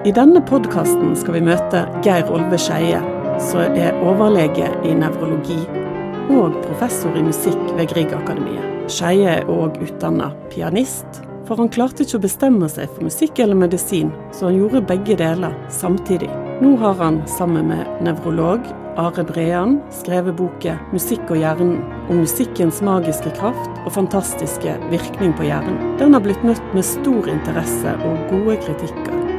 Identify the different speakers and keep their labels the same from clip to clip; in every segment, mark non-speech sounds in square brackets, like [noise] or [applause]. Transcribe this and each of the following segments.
Speaker 1: I denne podkasten skal vi møte Geir Olve Skeie, som er overlege i nevrologi og professor i musikk ved Griegakademiet. Skeie er òg utdanna pianist, for han klarte ikke å bestemme seg for musikk eller medisin, så han gjorde begge deler samtidig. Nå har han sammen med nevrolog Are Brean skrevet boken 'Musikk og hjernen', om musikkens magiske kraft og fantastiske virkning på hjernen. Den har blitt møtt med stor interesse og gode kritikker.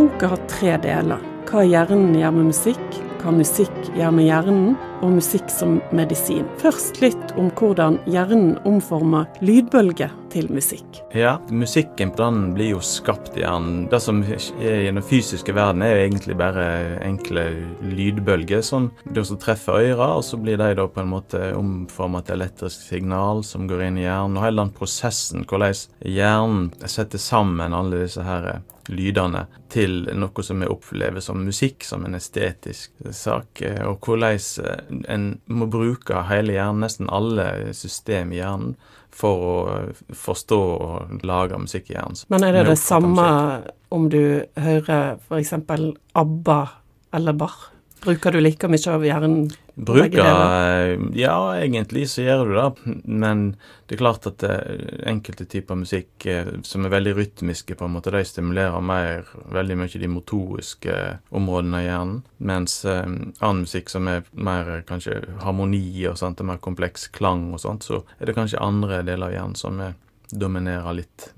Speaker 1: Boka har tre deler. Hva hjernen gjør med musikk, hva musikk gjør med hjernen, og musikk som medisin. Først litt om hvordan hjernen omformer lydbølger til musikk.
Speaker 2: Ja, musikken den blir jo skapt i hjernen. Det som er i den fysiske verden, er jo egentlig bare enkle lydbølger som treffer øyre, og så blir de da på en måte omformet til elektrisk signal som går inn i hjernen. Og hele den prosessen, hvordan hjernen setter sammen alle disse her lydene til noe som vi opplever som musikk, som en estetisk sak, og hvordan en må bruke hele hjernen, nesten alle system i hjernen, for å forstå og lage musikk i hjernen.
Speaker 1: Men er det det samme om du hører f.eks. ABBA eller Bach? Bruker du like mye av hjernen?
Speaker 2: Bruker Ja, egentlig så gjør du det. Men det er klart at eh, enkelte typer musikk eh, som er veldig rytmiske, på en måte, de stimulerer mer veldig mye de motoriske områdene i hjernen. Mens eh, annen musikk som er mer kanskje harmoni og sånt, mer kompleks klang og sånt, så er det kanskje andre deler av hjernen som er, dominerer litt.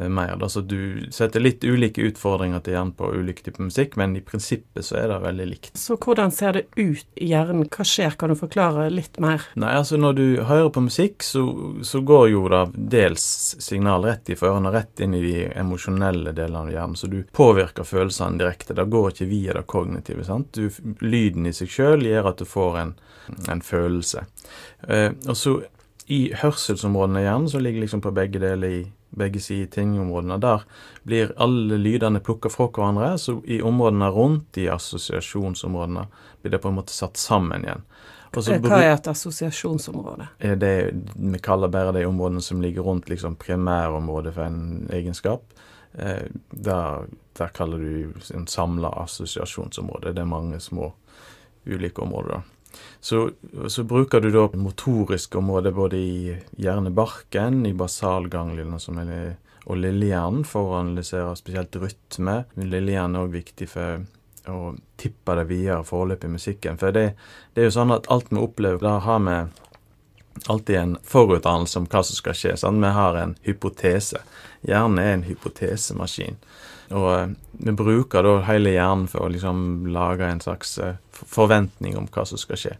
Speaker 2: Eh, mer. Da. Så du setter litt ulike utfordringer til hjernen på ulike typer musikk, men i prinsippet så er det veldig likt.
Speaker 1: Så hvordan ser det ut i hjernen? Hva skjer? Kan du forklare litt mer?
Speaker 2: Nei, altså når du hører på musikk, så, så går jo det dels signal rett i ørene, rett inn i de emosjonelle delene av hjernen, så du påvirker følelsene direkte. Det går ikke via det kognitive. sant? Du, lyden i seg sjøl gjør at du får en, en følelse. Eh, og så i hørselsområdene i hjernen, så ligger liksom på begge deler i begge sider tingområdene. Der blir alle lydene plukka fra hverandre, så i områdene rundt, i assosiasjonsområdene, blir det på en måte satt sammen igjen.
Speaker 1: Hva er et assosiasjonsområde?
Speaker 2: Det, vi kaller bare de områdene som ligger rundt liksom, primærområdet for en egenskap. Eh, der, der, kaller du en samla assosiasjonsområde. Det er mange små ulike områder. da. Så, så, bruker du da motoriske områder både i hjernebarken, i basalganglene som er, og lillehjernen for å analysere spesielt rytme. Lillehjernen er òg viktig for å tippe det videre forløpet i musikken. For det, det, er jo sånn at alt vi opplever, da har vi alltid en forutdannelse om hva som skal skje. Sant? Vi har en hypotese. Hjernen er en hypotesemaskin. Og eh, vi bruker da hele hjernen for å liksom lage en slags eh, forventning om hva som skal skje.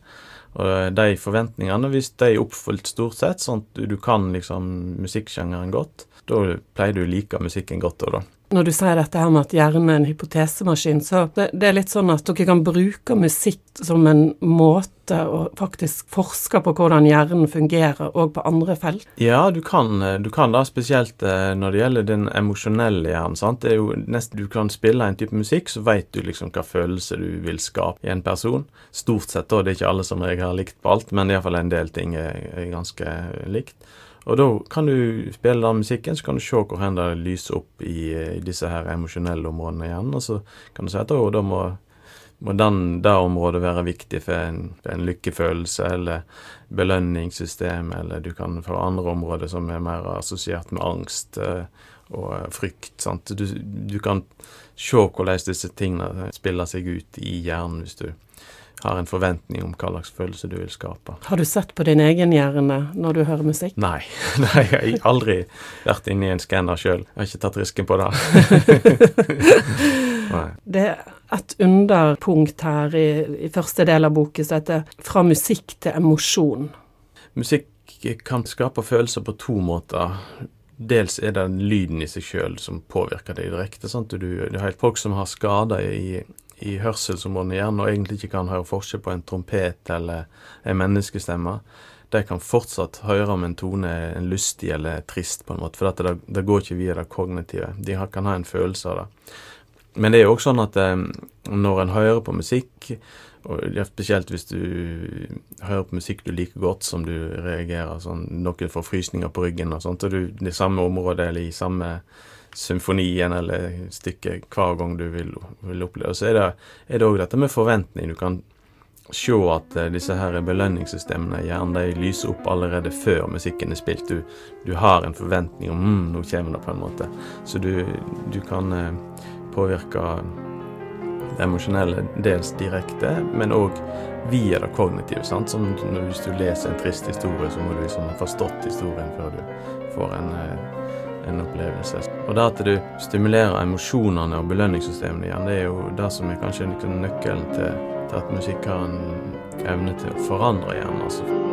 Speaker 2: Og eh, de forventningene, hvis de er oppfylt stort sett, sånn at du kan liksom musikksjangeren godt, da pleier du å like musikken godt òg, da.
Speaker 1: Når du sier dette her med at hjernen er en hypotesemaskin, så det, det, er litt sånn at dere kan bruke musikk som en måte å faktisk forske på hvordan hjernen fungerer, og på andre felt?
Speaker 2: Ja, du kan, du kan da spesielt eh, når det gjelder den emosjonelle hjernen. sant? Det er jo nesten, Du kan spille en type musikk, så veit du liksom hva følelse du vil skape i en person. Stort sett, da. Det er ikke alle som jeg har likt på alt, men iallfall en del ting er, er ganske likt. Og da kan du spille den musikken, så kan du se hvor det lyser opp i, i, disse her emosjonelle områdene igjen. Og så kan du si at da må, må den, det området være viktig for en, for en, lykkefølelse eller belønningssystem, eller du kan få andre områder som er mer assosiert med angst eh, og frykt. Sant? Du, du kan se hvordan disse tingene spiller seg ut i hjernen hvis du har en forventning om hva slags følelse du vil skape.
Speaker 1: Har du sett på din egen hjerne når du hører musikk?
Speaker 2: Nei, [laughs] Nei jeg har aldri vært inne i en skanner sjøl. Jeg har ikke tatt risken på det. [laughs]
Speaker 1: det et underpunkt her i, i, første del av boken som heter 'Fra musikk til emosjon'.
Speaker 2: Musikk kan skape følelser på to måter. Dels er det lyden i seg sjøl som påvirker deg direkte. Sant? Du, du har folk som har skader i i hørselsområdene i hjernen og egentlig ikke kan høre forskjell på en trompet eller en menneskestemme, de kan fortsatt høre om en tone er lystig eller trist, på en måte, for det, det, går ikke via det kognitive. De kan ha en følelse av det. Men det er jo også sånn at eh, når en hører på musikk, og spesielt hvis du hører på musikk du liker godt, som du reagerer sånn Noen får frysninger på ryggen og sånt, og du det samme området eller i samme symfonien eller stykket hver gang du vil, vil oppleve. Så er det òg dette med forventning. Du kan se at uh, disse her belønningssystemene gjerne de lyser opp allerede før musikken er spilt. Du, du har en forventning om mm, nå kommer det, på en måte. Så du, du kan uh, påvirke det emosjonelle dels direkte, men òg via det kognitive. sant? Som Hvis du leser en trist historie, så må du liksom ha forstått historien før du får en, uh, en opplevelse. Og det at du stimulerer emosjonene og belønningssystemene igjen, det er jo det som er kanskje nøkkelen til til at musikk har en evne til å forandre hjernen. altså.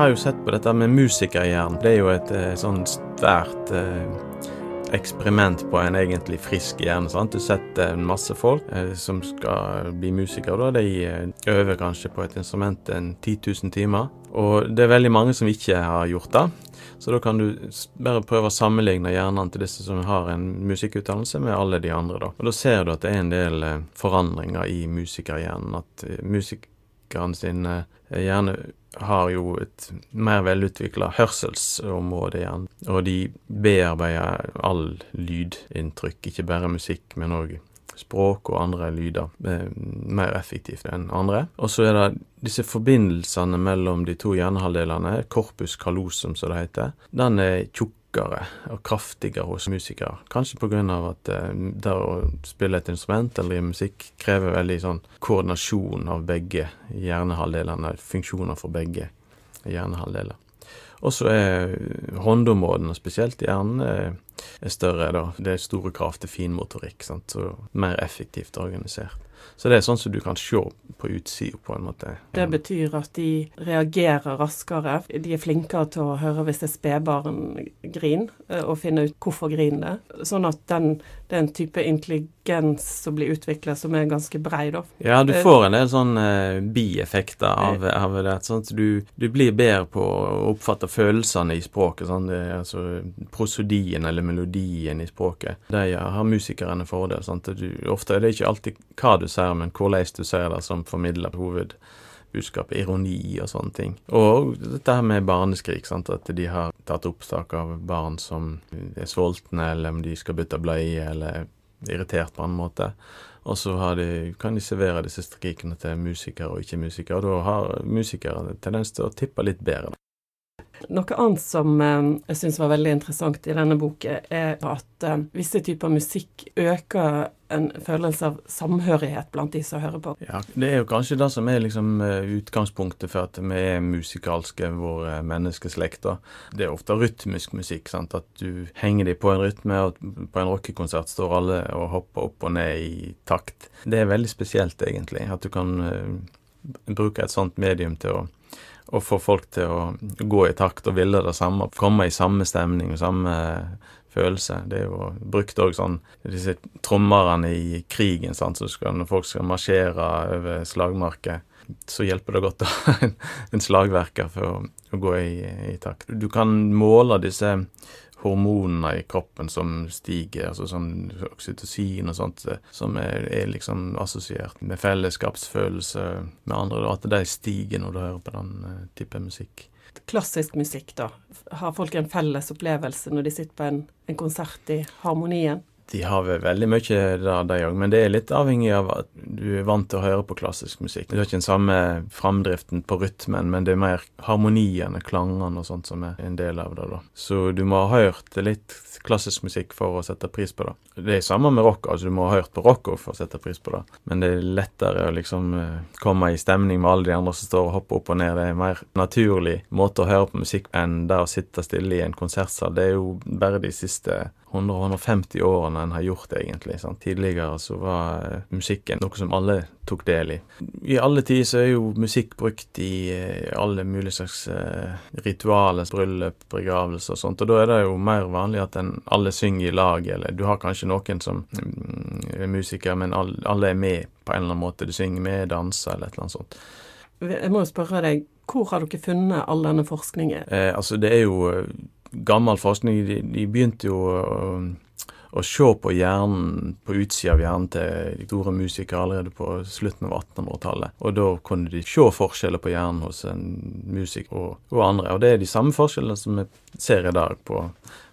Speaker 2: Har jo sett på dette med musikerhjernen. Det er jo et eh, sånn svært eh, eksperiment på en egentlig frisk hjerne. sant? Du setter en masse folk eh, som skal bli musikere. da. De eh, øver kanskje på et instrument en 10 000 timer. Og det er veldig mange som ikke har gjort det. Så da kan du bare prøve å sammenligne hjernene til disse som har en musikkutdannelse, med alle de andre. da. Og da ser du at det er en del forandringer i musikerhjernen. At musikeren sin hjerne har jo et mer velutvikla hørselsområde igjen. Og de bearbeider all lydinntrykk, ikke bare musikk, men òg språk og andre lyder, eh, mer effektivt enn andre. Og så er det disse forbindelsene mellom de to hjernehalvdelene, corpus callosum som det heter. Den er tjukkere og kraftigere hos musikere. Kanskje pga. at eh, det å spille et instrument eller drive musikk krever veldig sånn koordinasjon av begge hjernehalvdelene, funksjoner for begge hjernehalvdeler. Og så er håndområdene, spesielt i hjernen, er, er større. da. Det er store krav til finmotorikk, sant? så mer effektivt organisert. Så det er sånn som du kan se på utsida, på en måte.
Speaker 1: Det betyr at de reagerer raskere. De er flinkere til å høre hvis det er spedbarn grin, eh, og finne ut hvorfor griner det. Sånn at den, det er en type intelligens som blir utvikla som er ganske brei, da.
Speaker 2: Ja, du får en del sånne uh, bieffekter av, av, det. Sånn at du, du, blir bedre på å oppfatte følelsene i språket. Sånn, det, altså prosodien eller melodien i språket. De har musikerne fordel. Sant? du, ofte er det ikke alltid hva du sier, men hvordan du sier det, som formidler hovedbudskapet, ironi og sånne ting. Og dette her med barneskrik, sant? at de har tatt opptak av barn som er sultne, eller om de skal bytte bleie, eller irritert på en måte. Og så de, kan de servere disse strikene til musikere og ikke musikere. Og da har musikere tendens til å tippe litt bedre.
Speaker 1: Noe annet som eh, jeg syns var veldig interessant i denne boken, er at eh, visse typer musikk øker en følelse av samhørighet blant de som hører på.
Speaker 2: Ja, Det er jo kanskje det som er liksom eh, utgangspunktet for at vi er musikalske, vår menneskeslekt. Det er ofte rytmisk musikk. sant? At du henger dem på en rytme, og på en rockekonsert står alle og hopper opp og ned i takt. Det er veldig spesielt, egentlig, at du kan bruke et sånt medium til å å få folk til å gå i takt og ville det samme, komme i samme stemning og samme følelse. Det er jo brukt òg sånn disse trommerne i krigen, sant, så skal, når folk skal marsjere over slagmarker, så hjelper det godt å ha en, slagverker for å, å gå i, i, takt. Du kan måle disse hormonene i kroppen som stiger, altså sånn oksytocin og sånt, som er, er liksom assosiert med fellesskapsfølelse med andre, at de stiger når du hører på den uh, type musikk.
Speaker 1: Klassisk musikk, da. Har folk en felles opplevelse når de sitter på en, en konsert i harmonien?
Speaker 2: De har vel veldig mye der, de òg, men det er litt avhengig av at du er vant til å høre på klassisk musikk. Du har ikke den samme framdriften på rytmen, men det er mer harmoniene, klangene og sånt som er en del av det. da. Så du må ha hørt litt klassisk musikk for å sette pris på det. Det er samme med rock, altså du må ha hørt på rock for å sette pris på det. Men det er lettere å liksom eh, komme i stemning med alle de andre som står og hopper opp og ned. Det er en mer naturlig måte å høre på musikk enn det å sitte stille i en konsertsal. Det er jo bare de siste 100-150 årene en har gjort egentlig. Sant? Tidligere så var uh, musikken noe som alle tok del i. I alle tider så er jo musikk brukt i uh, alle mulige slags uh, ritualer, bryllup, begravelser og sånt, og da er det jo mer vanlig at en, alle synger i lag, eller du har kanskje noen som um, er musiker, men alle, alle er med på en eller annen måte. Du synger med, danser eller et eller annet sånt.
Speaker 1: Jeg må jo spørre deg, hvor har dere funnet all denne forskningen?
Speaker 2: Eh, altså, det er jo gammel forskning de, de begynte jo å, å, se på hjernen, på utsida av hjernen til de store musikere allerede på slutten av 1800-tallet. Og da kunne de se forskjeller på hjernen hos en musiker og, og, andre. Og det er de samme forskjellene som vi ser i dag på,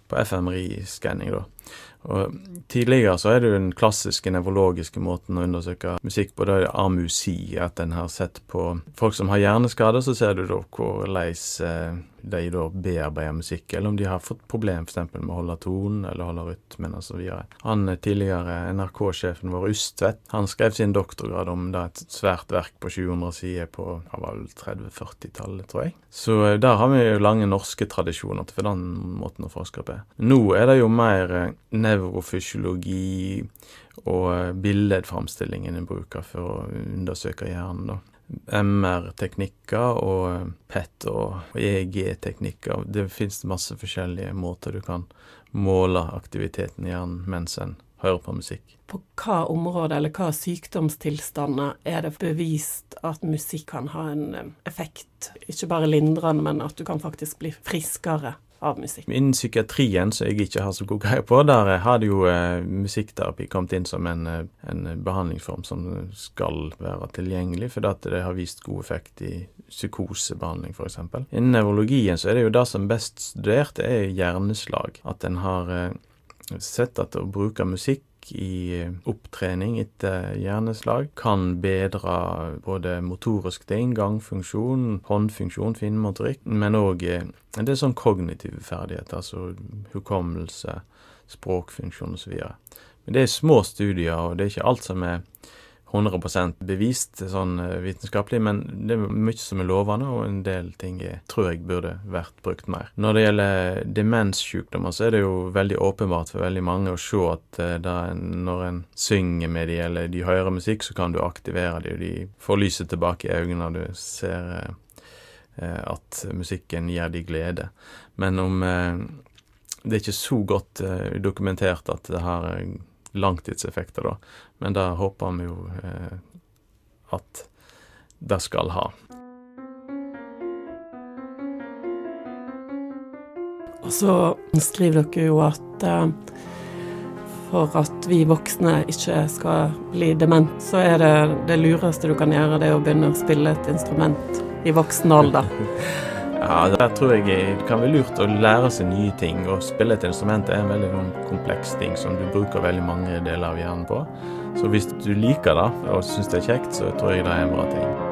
Speaker 2: på FMRI-skanning, da. Og Tidligere så er det jo den klassiske nevrologiske måten å undersøke musikk på. Da er det amusi, at en har sett på folk som har hjerneskader, så ser du da hvordan eh, de da bearbeider musikk, eller om de har fått problem f.eks. med å holde tonen eller holde rytmen osv. Han eh, tidligere NRK-sjefen vår, Ustvedt, han skrev sin doktorgrad om da et svært verk på 700 sider på ja, 30-40-tallet, tror jeg. Så eh, der har vi jo lange norske tradisjoner for den måten å forske på. Nå er det jo mer eh, nevrofysiologi og billedframstillingen en bruker for å undersøke hjernen. da. MR-teknikker og PET og EEG-teknikker. Det finnes masse forskjellige måter du kan måle aktiviteten i hjernen mens en hører på musikk.
Speaker 1: På hva område eller hva sykdomstilstander er det bevist at musikk kan ha en eh, effekt? Ikke bare lindrende, men at du kan faktisk bli friskere? Av musikk.
Speaker 2: Innen psykiatrien, som jeg ikke har så god greie på, der hadde jo eh, musikkterapi kommet inn som en, eh, en, behandlingsform som skal være tilgjengelig, fordi at det har vist god effekt i psykosebehandling, f.eks. Innen nevrologien så er det jo det som best studert, er hjerneslag. At en har eh, sett at å bruke musikk i opptrening etter hjerneslag kan bedre både motorisk ting, gangfunksjon, håndfunksjon, finmotorikk, men òg det en del sånn kognitive ferdigheter, altså hukommelse, språkfunksjon osv. Men det er små studier, og det er ikke alt som er 100% bevist sånn eh, vitenskapelig, men det er mye som er lovende, og en del ting jeg tror jeg burde vært brukt mer. Når det gjelder demenssykdommer, så er det jo veldig åpenbart for veldig mange å se at eh, da, når en synger med de, eller de hører musikk, så kan du aktivere de, og de får lyset tilbake i øynene når du ser eh, at musikken gir de glede. Men om det er ikke så godt dokumentert at det har langtidseffekter, da. Men det håper vi jo eh, at det skal ha.
Speaker 1: Og så skriver dere jo at eh, for at vi voksne ikke skal bli dement, så er det det lureste du kan gjøre, det å begynne å spille et instrument i voksen alder. [laughs]
Speaker 2: Ja, der tror jeg det kan være lurt å lære seg nye ting. Å spille et instrument er en veldig sånn kompleks ting som du bruker veldig mange deler av hjernen på. Så hvis du liker det og syns det er kjekt, så tror jeg det er en bra ting.